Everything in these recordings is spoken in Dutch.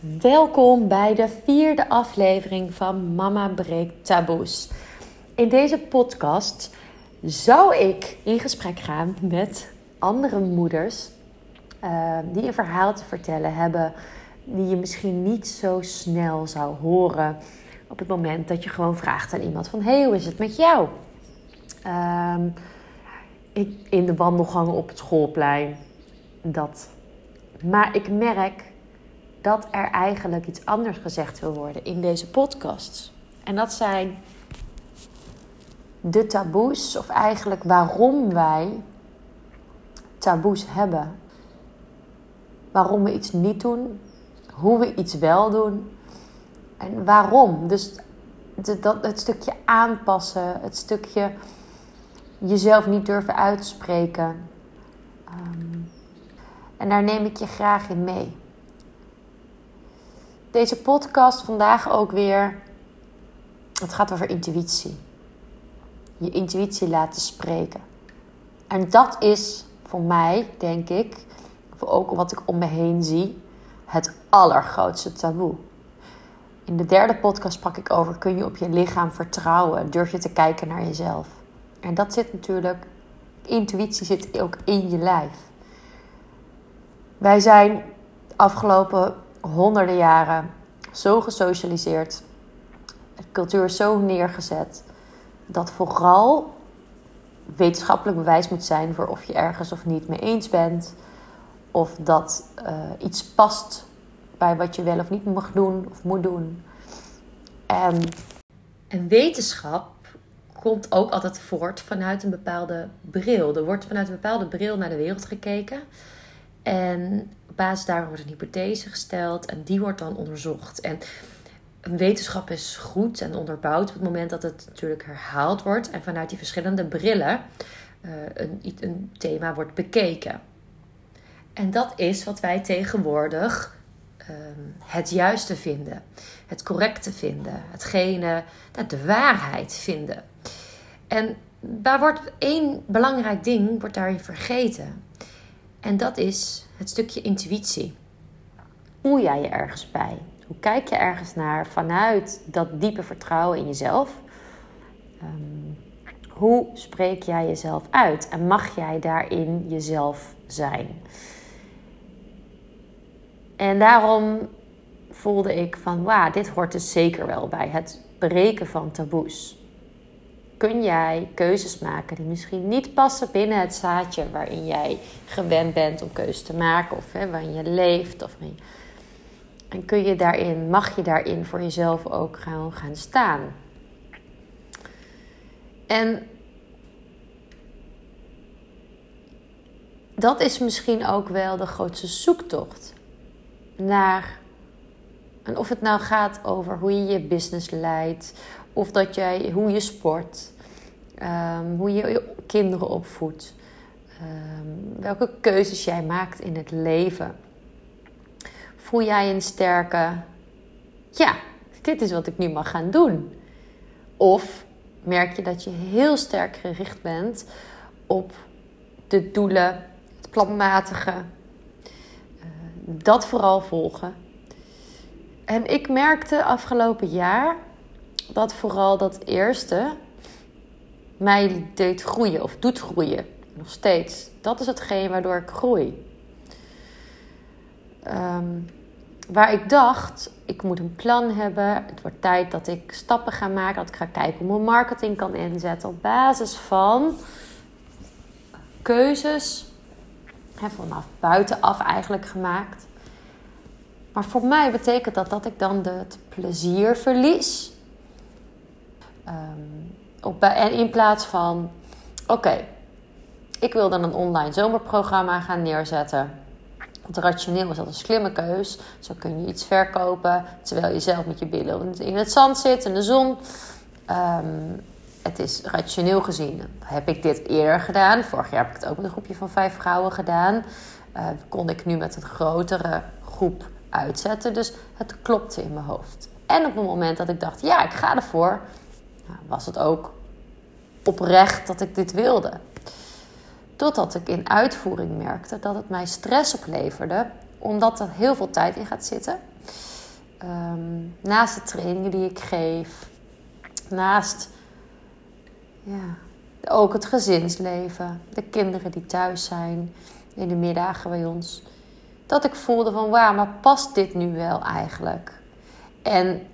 Welkom bij de vierde aflevering van Mama Breekt Taboes. In deze podcast zou ik in gesprek gaan met andere moeders uh, die een verhaal te vertellen hebben die je misschien niet zo snel zou horen op het moment dat je gewoon vraagt aan iemand van hey hoe is het met jou? Ik, in de wandelgang op het schoolplein dat. Maar ik merk dat er eigenlijk iets anders gezegd wil worden in deze podcast. En dat zijn de taboes, of eigenlijk waarom wij taboes hebben. Waarom we iets niet doen, hoe we iets wel doen en waarom. Dus dat, het stukje aanpassen, het stukje jezelf niet durven uitspreken. Um, en daar neem ik je graag in mee. Deze podcast vandaag ook weer. Het gaat over intuïtie. Je intuïtie laten spreken. En dat is voor mij, denk ik, voor ook wat ik om me heen zie, het allergrootste taboe. In de derde podcast sprak ik over: kun je op je lichaam vertrouwen? Durf je te kijken naar jezelf? En dat zit natuurlijk, intuïtie zit ook in je lijf. Wij zijn afgelopen honderden jaren zo gesocialiseerd, de cultuur zo neergezet, dat vooral wetenschappelijk bewijs moet zijn voor of je ergens of niet mee eens bent, of dat uh, iets past bij wat je wel of niet mag doen of moet doen. En, en wetenschap komt ook altijd voort vanuit een bepaalde bril. Er wordt vanuit een bepaalde bril naar de wereld gekeken. En op basis daarvan wordt een hypothese gesteld en die wordt dan onderzocht. En wetenschap is goed en onderbouwd op het moment dat het natuurlijk herhaald wordt en vanuit die verschillende brillen uh, een, een thema wordt bekeken. En dat is wat wij tegenwoordig um, het juiste vinden, het correcte vinden, hetgene, nou, de waarheid vinden. En daar wordt één belangrijk ding wordt daarin vergeten. En dat is het stukje intuïtie. Voel jij je ergens bij? Hoe kijk je ergens naar vanuit dat diepe vertrouwen in jezelf? Um, hoe spreek jij jezelf uit en mag jij daarin jezelf zijn? En daarom voelde ik van, wauw, dit hoort dus zeker wel bij het breken van taboes kun jij keuzes maken die misschien niet passen binnen het zaadje waarin jij gewend bent om keuzes te maken of hè, waarin je leeft. Of En kun je daarin, mag je daarin voor jezelf ook gaan, gaan staan. En dat is misschien ook wel de grootste zoektocht naar. En of het nou gaat over hoe je je business leidt, of dat jij, hoe je sport, um, hoe je je kinderen opvoedt, um, welke keuzes jij maakt in het leven. Voel jij een sterke, ja, dit is wat ik nu mag gaan doen? Of merk je dat je heel sterk gericht bent op de doelen, het planmatige, uh, dat vooral volgen. En ik merkte afgelopen jaar dat vooral dat eerste mij deed groeien of doet groeien. Nog steeds. Dat is hetgeen waardoor ik groei. Ehm, waar ik dacht, ik moet een plan hebben. Het wordt tijd dat ik stappen ga maken. Dat ik ga kijken hoe mijn marketing kan inzetten. Op basis van keuzes. Hè, vanaf buitenaf eigenlijk gemaakt. Maar voor mij betekent dat dat ik dan het plezier verlies op, en in plaats van, oké, ik wil dan een online zomerprogramma gaan neerzetten. Want rationeel is dat een slimme keus. Zo kun je iets verkopen terwijl je zelf met je billen in het zand zit, in de zon. Um, het is rationeel gezien. Heb ik dit eerder gedaan? Vorig jaar heb ik het ook met een groepje van vijf vrouwen gedaan. Uh, kon ik nu met een grotere groep uitzetten. Dus het klopte in mijn hoofd. En op het moment dat ik dacht, ja, ik ga ervoor, nou, was het ook oprecht dat ik dit wilde. Totdat ik in uitvoering merkte dat het mij stress opleverde, omdat er heel veel tijd in gaat zitten. Ehm, naast de trainingen die ik geef, naast ja, ook het gezinsleven, de kinderen die thuis zijn in de middagen bij ons, dat ik voelde van wauw, maar past dit nu wel eigenlijk? En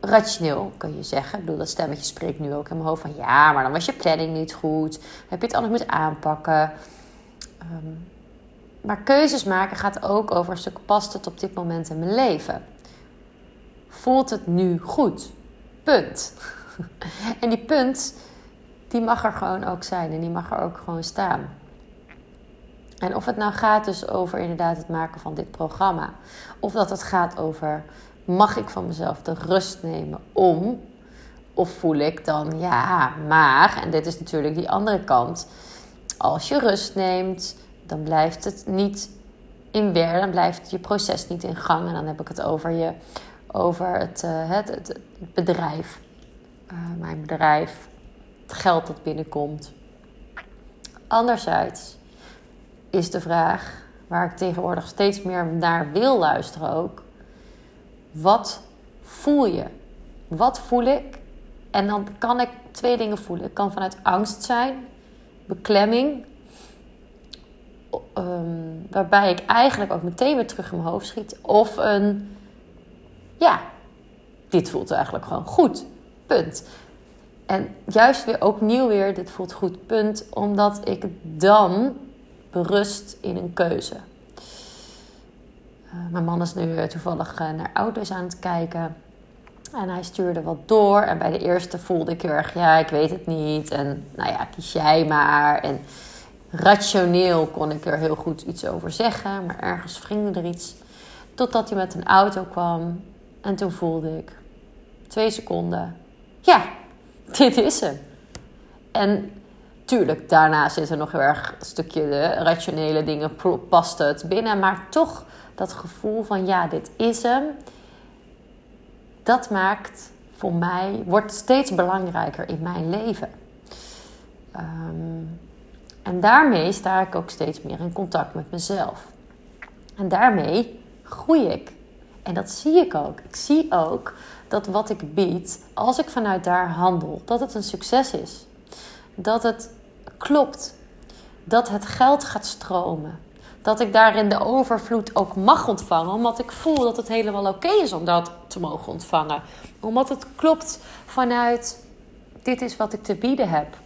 rationeel kun je zeggen, ik bedoel, dat stemmetje spreekt nu ook in mijn hoofd van ja, maar dan was je planning niet goed, heb je het anders moeten aanpakken. Ehm, maar keuzes maken gaat ook over een stuk past het op dit moment in mijn leven. Voelt het nu goed? Punt. en die punt, die mag er gewoon ook zijn en die mag er ook gewoon staan. En of het nou gaat dus over inderdaad het maken van dit programma, of dat het gaat over mag ik van mezelf de rust nemen om, of voel ik dan ja, maar, en dit is natuurlijk die andere kant, als je rust neemt, dan blijft het niet in werk, dan blijft je proces niet in gang. En dan heb ik het over, je, over het, uh, het, het, bedrijf. Uh, mijn bedrijf, het geld dat binnenkomt. Anderzijds is de vraag waar ik tegenwoordig steeds meer naar wil luisteren ook. Wat voel je? Wat voel ik? En dan kan ik twee dingen voelen. Ik kan vanuit angst zijn, beklemming, um, waarbij ik eigenlijk ook meteen weer terug in mijn hoofd schiet. Of een, ja, dit voelt eigenlijk gewoon goed. Punt. En juist weer opnieuw weer, dit voelt goed, punt. Omdat ik dan berust in een keuze. Uh, mijn man is nu toevallig uh, naar auto's aan het kijken. En hij stuurde wat door. En bij de eerste voelde ik heel erg, ja, ik weet het niet. En nou ja, kies jij maar. En rationeel kon ik er heel goed iets over zeggen, maar ergens wringde er iets. Totdat hij met een auto kwam en toen voelde ik twee seconden: ja, dit is hem. En tuurlijk, daarna zit er nog heel erg een stukje de rationele dingen, past het binnen, maar toch dat gevoel van ja, dit is hem. Dat maakt voor mij, wordt steeds belangrijker in mijn leven. Um, en daarmee sta ik ook steeds meer in contact met mezelf. En daarmee groei ik. En dat zie ik ook. Ik zie ook dat wat ik bied, als ik vanuit daar handel, dat het een succes is. Dat het klopt. Dat het geld gaat stromen. Dat ik daarin de overvloed ook mag ontvangen, omdat ik voel dat het helemaal oké is om dat te mogen ontvangen. Omdat het klopt vanuit dit is wat ik te bieden heb.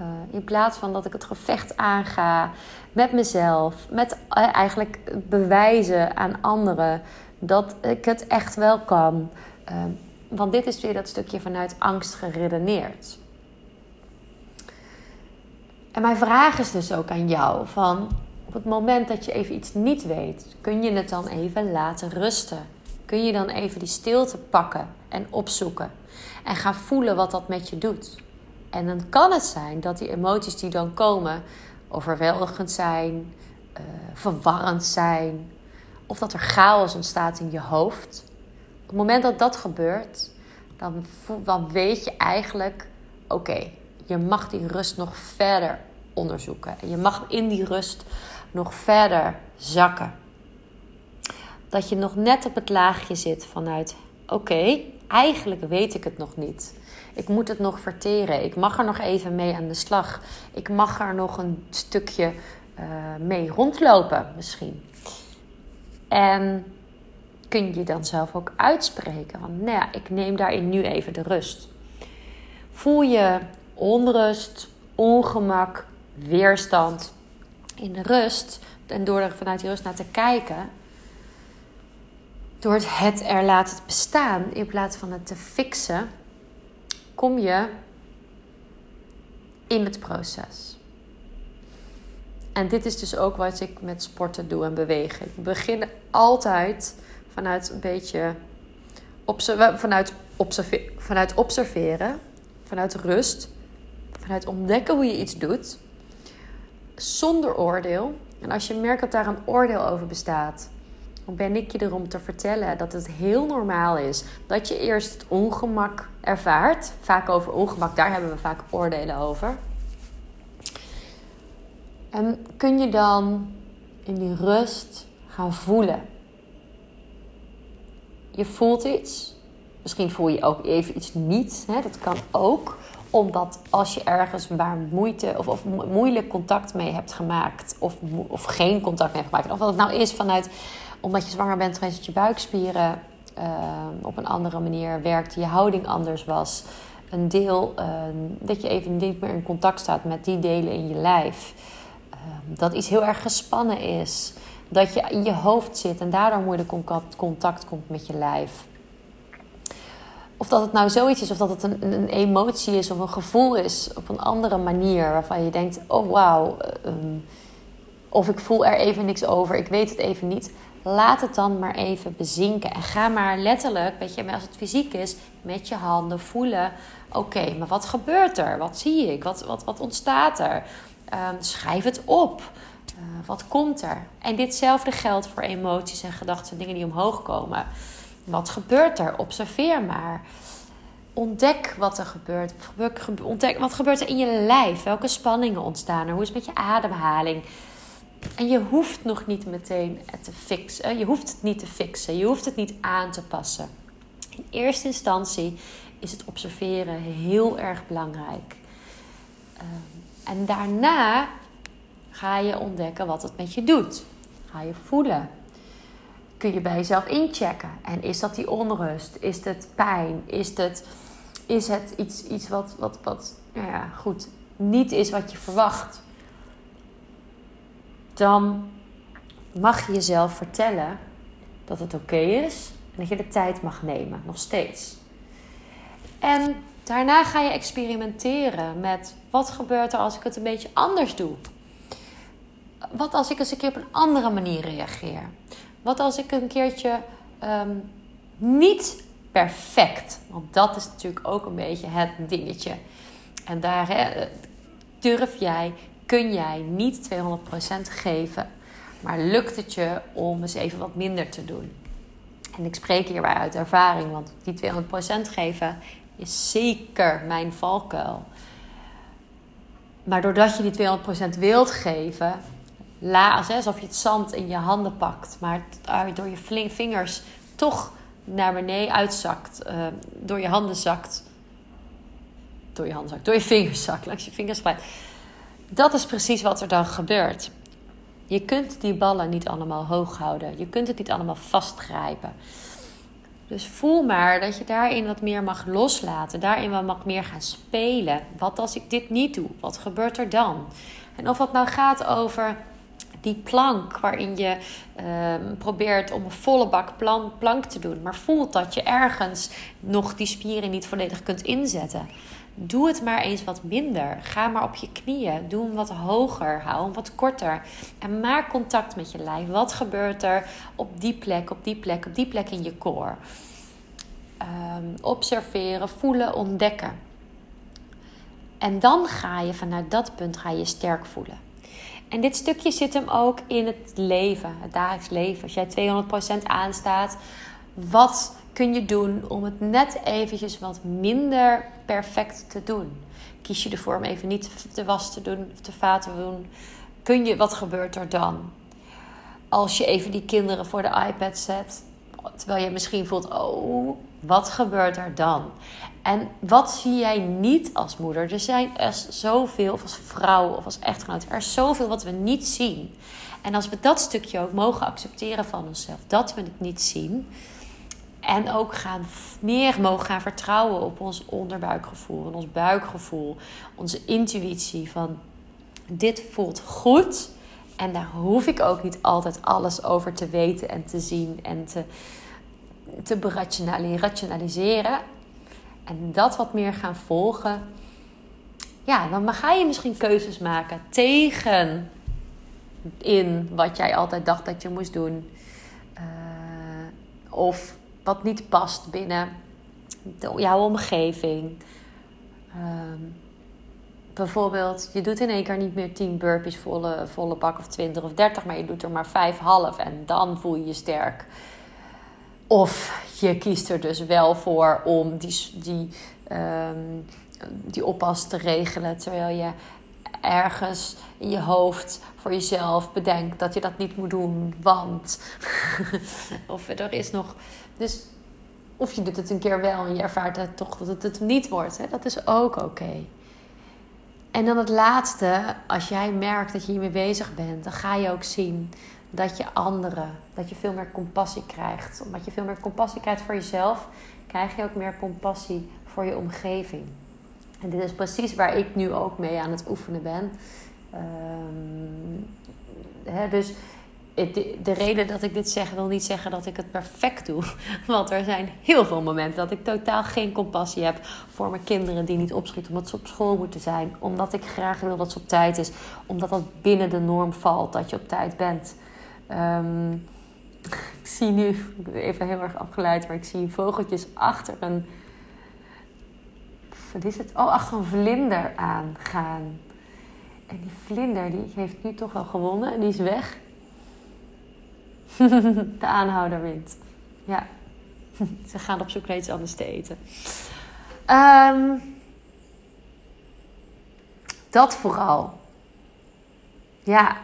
Uh, in plaats van dat ik het gevecht aanga met mezelf, met uh, eigenlijk bewijzen aan anderen dat ik het echt wel kan. Uh, want dit is weer dat stukje vanuit angst geredeneerd. En mijn vraag is dus ook aan jou: van op het moment dat je even iets niet weet, kun je het dan even laten rusten? Kun je dan even die stilte pakken en opzoeken en gaan voelen wat dat met je doet? En dan kan het zijn dat die emoties die dan komen overweldigend zijn, uh, verwarrend zijn, of dat er chaos ontstaat in je hoofd. Op het moment dat dat gebeurt, dan, dan weet je eigenlijk: oké, je mag die rust nog verder onderzoeken. En je mag in die rust nog verder zakken. Dat je nog net op het laagje zit vanuit: oké, eigenlijk weet ik het nog niet. Ik moet het nog verteren. Ik mag er nog even mee aan de slag. Ik mag er nog een stukje uh, mee rondlopen, misschien. En kun je dan zelf ook uitspreken van, nou ja, ik neem daarin nu even de rust. Voel je onrust, ongemak, weerstand in de rust en door er vanuit die rust naar te kijken, door het er laten bestaan in plaats van het te fixen, kom je in het proces. En dit is dus ook wat ik met sporten doe en bewegen. Ik begin altijd vanuit een beetje vanuit, vanuit observeren, vanuit rust, vanuit ontdekken hoe je iets doet, zonder oordeel. En als je merkt dat daar een oordeel over bestaat, ben ik je erom te vertellen dat het heel normaal is dat je eerst het ongemak ervaart. Vaak over ongemak, daar hebben we vaak oordelen over. En kun je dan in die rust gaan voelen. je voelt iets. Misschien voel je ook even iets niet. Hè? Dat kan ook omdat als je ergens waar moeite of, of moeilijk contact mee hebt gemaakt, of, of geen contact mee hebt gemaakt, of wat het nou is vanuit omdat je zwanger bent geweest, dat je buikspieren uh, op een andere manier werkte, je houding anders was, een deel uh, dat je even niet meer in contact staat met die delen in je lijf, uh, dat iets heel erg gespannen is, dat je in je hoofd zit en daardoor moeilijk contact komt met je lijf of dat het nou zoiets is, of dat het een, een, emotie is of een gevoel is op een andere manier, waarvan je denkt: oh wauw, um, of ik voel er even niks over, ik weet het even niet. Laat het dan maar even bezinken en ga maar letterlijk, weet je, als het fysiek is, met je handen voelen: oké, maar wat gebeurt er? Wat zie ik? Wat, wat, wat ontstaat er? Um, schrijf het op. Uh, wat komt er? En ditzelfde geldt voor emoties en gedachten, dingen die omhoog komen. Wat gebeurt er? Observeer maar. Ontdek wat er gebeurt. Ontdek wat gebeurt er in je lijf. Welke spanningen ontstaan er? Hoe is het met je ademhaling? En je hoeft nog niet meteen het te fixen. Je hoeft het niet te fixen. Je hoeft het niet aan te passen. In eerste instantie is het observeren heel erg belangrijk. Ehm, en daarna ga je ontdekken wat het met je doet. Ga je voelen kun je bij jezelf inchecken. En is dat die onrust? Is het pijn? Is het, is het iets, iets wat, wat, wat nou ja, goed, niet is wat je verwacht? Dan mag je jezelf vertellen dat het oké is en dat je de tijd mag nemen, nog steeds. En daarna ga je experimenteren met wat gebeurt er als ik het een beetje anders doe. Wat als ik eens een keer op een andere manier reageer? Wat als ik een keertje ehm, niet perfect, want dat is natuurlijk ook een beetje het dingetje. En daar durf jij, kun jij niet 200% geven, maar lukt het je om eens even wat minder te doen? En ik spreek hierbij uit ervaring, want die 200% geven is zeker mijn valkuil. Maar doordat je die 200% wilt geven, laat, alsof je het zand in je handen pakt, maar door je vingers toch naar beneden uitzakt, uh, door je handen zakt, door je handen zakt, door je vingers zakt, langs je vingers glijdt. Dat is precies wat er dan gebeurt. Je kunt die ballen niet allemaal hoog houden. Je kunt het niet allemaal vastgrijpen. Dus voel maar dat je daarin wat meer mag loslaten. Daarin wat mag meer gaan spelen. Wat als ik dit niet doe? Wat gebeurt er dan? En of het nou gaat over die plank waarin je ehm, probeert om een volle bak plank te doen, maar voelt dat je ergens nog die spieren niet volledig kunt inzetten. Doe het maar eens wat minder. Ga maar op je knieën. Doe hem wat hoger. Hou hem wat korter. En maak contact met je lijf. Wat gebeurt er op die plek, op die plek, op die plek in je core? Um, observeren, voelen, ontdekken. En dan ga je vanuit dat punt ga je sterk voelen. En dit stukje zit hem ook in het leven, het dagelijks leven. Als jij 200% aanstaat, wat kun je doen om het net eventjes wat minder perfect te doen? Kies je ervoor om even niet de was te doen of te doen? Kun je, wat gebeurt er dan? Als je even die kinderen voor de iPad zet, terwijl je misschien voelt, oh, wat gebeurt er dan? En wat zie jij niet als moeder? Er zijn er zoveel, of als vrouw of als echtgenoot, er is zoveel wat we niet zien. En als we dat stukje ook mogen accepteren van onszelf, dat we het niet zien. En ook gaan, meer mogen gaan vertrouwen op ons onderbuikgevoel, ons buikgevoel, onze intuïtie van dit voelt goed. En daar hoef ik ook niet altijd alles over te weten en te zien en te, te rationaliseren en dat wat meer gaan volgen, ja, dan ga je misschien keuzes maken tegen in wat jij altijd dacht dat je moest doen. Uh, of wat niet past binnen jouw omgeving. Uh, bijvoorbeeld, je doet in één keer niet meer 10 burpees volle, volle bak of 20 of 30, maar je doet er maar 5 half en dan voel je je sterk. Of je kiest er dus wel voor om die, die, um, die oppas te regelen. Terwijl je ergens in je hoofd voor jezelf bedenkt dat je dat niet moet doen, want. of er is nog. Dus Of je doet het een keer wel en je ervaart het toch dat het het niet wordt. Hè? Dat is ook oké. En dan het laatste, als jij merkt dat je hiermee bezig bent, dan ga je ook zien dat je anderen, dat je veel meer compassie krijgt. Omdat je veel meer compassie krijgt voor jezelf, krijg je ook meer compassie voor je omgeving. En dit is precies waar ik nu ook mee aan het oefenen ben. Um, hè, dus de reden dat ik dit zeg wil niet zeggen dat ik het perfect doe. Want er zijn heel veel momenten dat ik totaal geen compassie heb voor mijn kinderen die niet opschieten omdat ze op school moeten zijn. Omdat ik graag wil dat ze op tijd is. Omdat dat binnen de norm valt dat je op tijd bent. Um, ik zie nu, even heel erg afgeleid, maar ik zie vogeltjes achter een. Wat is het? Oh, achter een vlinder aangaan. En die vlinder die heeft nu toch wel gewonnen en die is weg. de aanhouder wint. Ja. Ze gaan op zoek naar iets anders te eten. Um, dat vooral. Ja.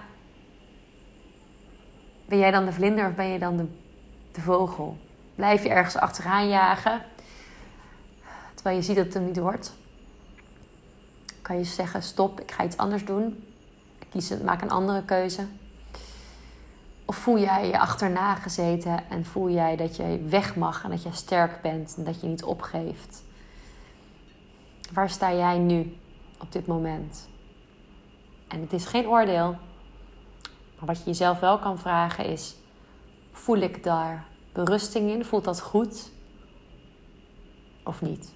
Ben jij dan de vlinder of ben je dan de, de vogel? Blijf je ergens achteraan jagen, terwijl je ziet dat het hem niet wordt? Kan je zeggen: stop, ik ga iets anders doen. Ik kies, maak een andere keuze. Of voel jij je achterna gezeten en voel jij dat je weg mag en dat je sterk bent en dat je niet opgeeft? Waar sta jij nu op dit moment? En het is geen oordeel, maar wat je jezelf wel kan vragen is: voel ik daar berusting in? Voelt dat goed of niet?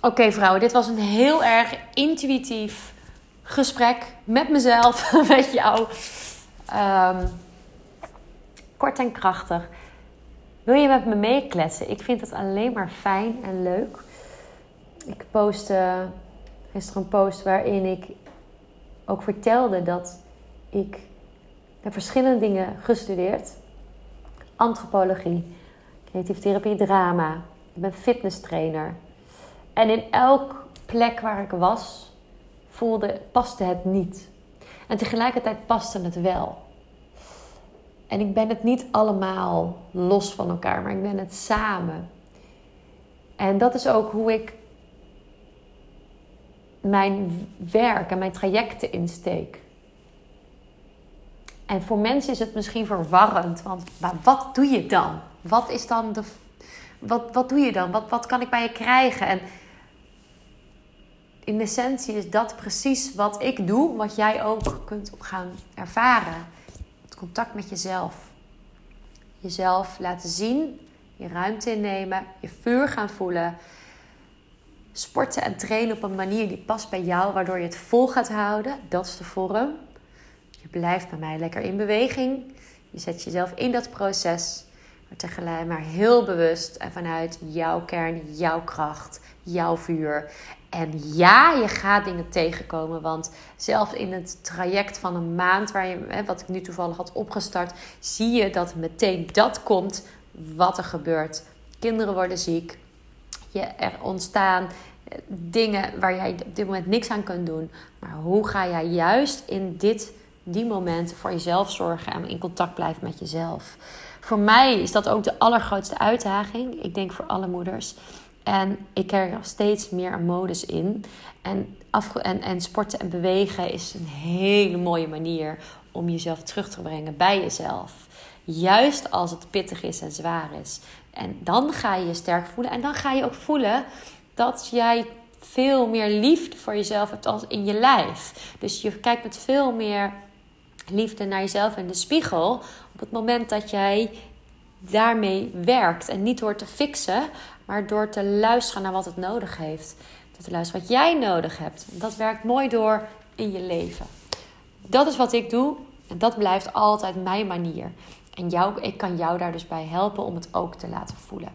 Oké, vrouwen, dit was een heel erg intuïtief gesprek met mezelf, met jou. Um, kort en krachtig. Wil je met me meekletsen? Ik vind het alleen maar fijn en leuk. Ik postte gisteren een post waarin ik ook vertelde dat ik heb verschillende dingen gestudeerd. Antropologie, creatieve therapie, drama. Ik ben fitness trainer. En in elk plek waar ik was, voelde, paste het niet. En tegelijkertijd paste het wel. En ik ben het niet allemaal los van elkaar, maar ik ben het samen. En dat is ook hoe ik mijn werk en mijn trajecten insteek. En voor mensen is het misschien verwarrend, want wat doe je dan? Wat is dan de. Wat, wat doe je dan? Wat, wat kan ik bij je krijgen? En in essentie is dat precies wat ik doe, wat jij ook kunt gaan ervaren. Het contact met jezelf. Jezelf laten zien, je ruimte innemen, je vuur gaan voelen. Sporten en trainen op een manier die past bij jou, waardoor je het vol gaat houden. Dat is de vorm. Je blijft bij mij lekker in beweging. Je zet jezelf in dat proces, maar tegelijk maar heel bewust en vanuit jouw kern, jouw kracht, jouw vuur. En ja, je gaat dingen tegenkomen. Want zelfs in het traject van een maand, waar je, wat ik nu toevallig had opgestart, zie je dat meteen dat komt wat er gebeurt. Kinderen worden ziek. Je, er ontstaan eh, dingen waar jij op dit moment niks aan kunt doen. Maar hoe ga jij juist in dit, die momenten voor jezelf zorgen en in contact blijven met jezelf? Voor mij is dat ook de allergrootste uitdaging. Ik denk voor alle moeders en ik krijg er steeds meer een modus in. En, en, en sporten en bewegen is een hele mooie manier om jezelf terug te brengen bij jezelf. Juist als het pittig is en zwaar is. En dan ga je je sterk voelen. En dan ga je ook voelen dat jij veel meer liefde voor jezelf hebt als in je lijf. Dus je kijkt met veel meer liefde naar jezelf in de spiegel. Op het moment dat jij daarmee werkt. En niet door te fixen, maar door te luisteren naar wat het nodig heeft. Door te luisteren wat jij nodig hebt. Dat werkt mooi door in je leven. Dat is wat ik doe. En dat blijft altijd mijn manier. En jou, ik kan jou daar dus bij helpen om het ook te laten voelen.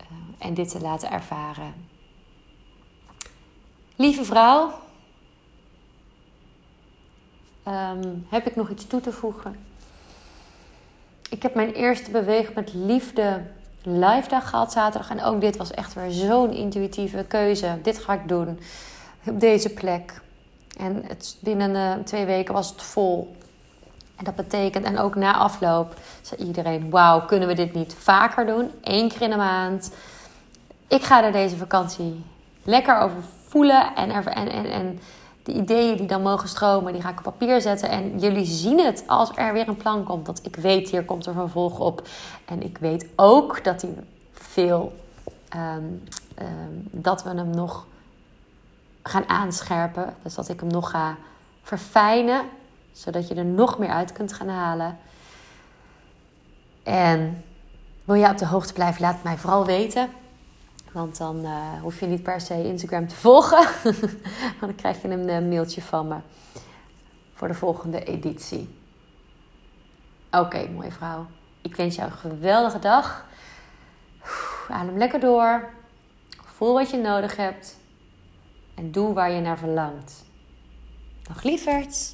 Uh, en dit te laten ervaren. Lieve vrouw, um, heb ik nog iets toe te voegen? Ik heb mijn eerste beweeg met liefde live dag gehad zaterdag. En ook dit was echt weer zo'n intuïtieve keuze. Dit ga ik doen op deze plek. En het, binnen uh, twee weken was het vol. En dat betekent, en ook na afloop, zei iedereen: Wauw, kunnen we dit niet vaker doen? Eén keer in de maand. Ik ga er deze vakantie lekker over voelen. En, en, en, de ideeën die dan mogen stromen, die ga ik op papier zetten. En jullie zien het als er weer een plan komt. Dat ik weet, hier komt er vervolg op. En ik weet ook dat hij veel. Ehm, ehm, dat we hem nog gaan aanscherpen. Dus dat ik hem nog ga verfijnen. Zodat je er nog meer uit kunt gaan halen. En wil je op de hoogte blijven, laat het mij vooral weten. Want dan uh, hoef je niet per se Instagram te volgen. Want dan krijg je een uh, mailtje van me voor de volgende editie. Oké, mooie vrouw. Ik wens jou een geweldige dag. Adem lekker door. Voel wat je nodig hebt. En doe waar je naar verlangt. Dag lieverd.